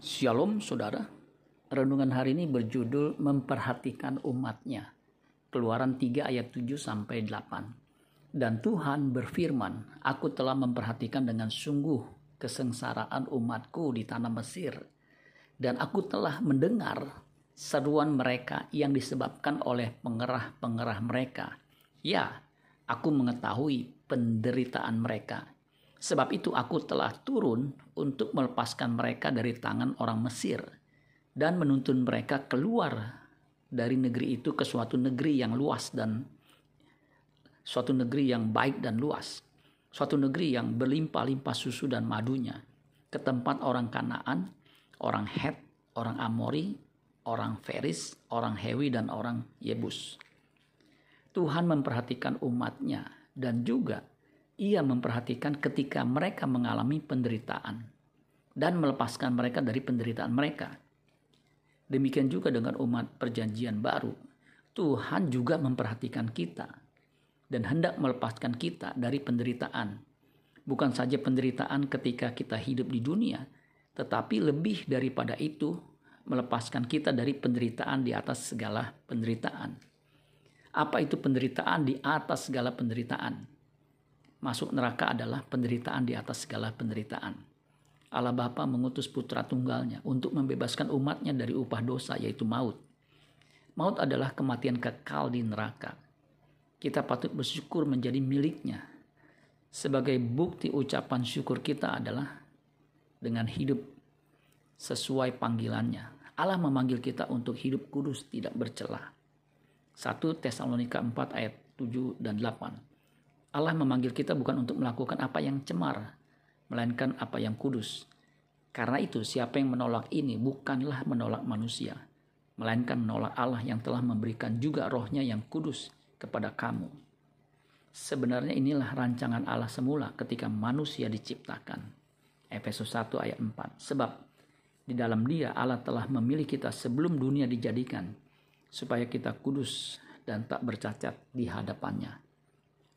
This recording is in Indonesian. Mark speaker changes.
Speaker 1: Shalom saudara. Renungan hari ini berjudul memperhatikan umatnya. Keluaran 3 ayat 7 sampai 8. Dan Tuhan berfirman, Aku telah memperhatikan dengan sungguh kesengsaraan umatku di tanah Mesir. Dan aku telah mendengar seruan mereka yang disebabkan oleh pengerah-pengerah mereka. Ya, aku mengetahui penderitaan mereka Sebab itu aku telah turun untuk melepaskan mereka dari tangan orang Mesir dan menuntun mereka keluar dari negeri itu ke suatu negeri yang luas dan suatu negeri yang baik dan luas. Suatu negeri yang berlimpah-limpah susu dan madunya. Ke tempat orang Kanaan, orang Het, orang Amori, orang Feris, orang Hewi, dan orang Yebus. Tuhan memperhatikan umatnya dan juga ia memperhatikan ketika mereka mengalami penderitaan dan melepaskan mereka dari penderitaan mereka. Demikian juga dengan umat perjanjian baru. Tuhan juga memperhatikan kita dan hendak melepaskan kita dari penderitaan. Bukan saja penderitaan ketika kita hidup di dunia, tetapi lebih daripada itu melepaskan kita dari penderitaan di atas segala penderitaan. Apa itu penderitaan di atas segala penderitaan? Masuk neraka adalah penderitaan di atas segala penderitaan. Allah Bapa mengutus putra tunggalnya untuk membebaskan umatnya dari upah dosa yaitu maut. Maut adalah kematian kekal di neraka. Kita patut bersyukur menjadi miliknya. Sebagai bukti ucapan syukur kita adalah dengan hidup sesuai panggilannya. Allah memanggil kita untuk hidup kudus tidak bercelah. 1 Tesalonika 4 ayat 7 dan 8. Allah memanggil kita bukan untuk melakukan apa yang cemar, melainkan apa yang kudus. Karena itu, siapa yang menolak ini bukanlah menolak manusia, melainkan menolak Allah yang telah memberikan juga rohnya yang kudus kepada kamu. Sebenarnya inilah rancangan Allah semula ketika manusia diciptakan. Efesus 1 ayat 4. Sebab di dalam dia Allah telah memilih kita sebelum dunia dijadikan, supaya kita kudus dan tak bercacat di hadapannya.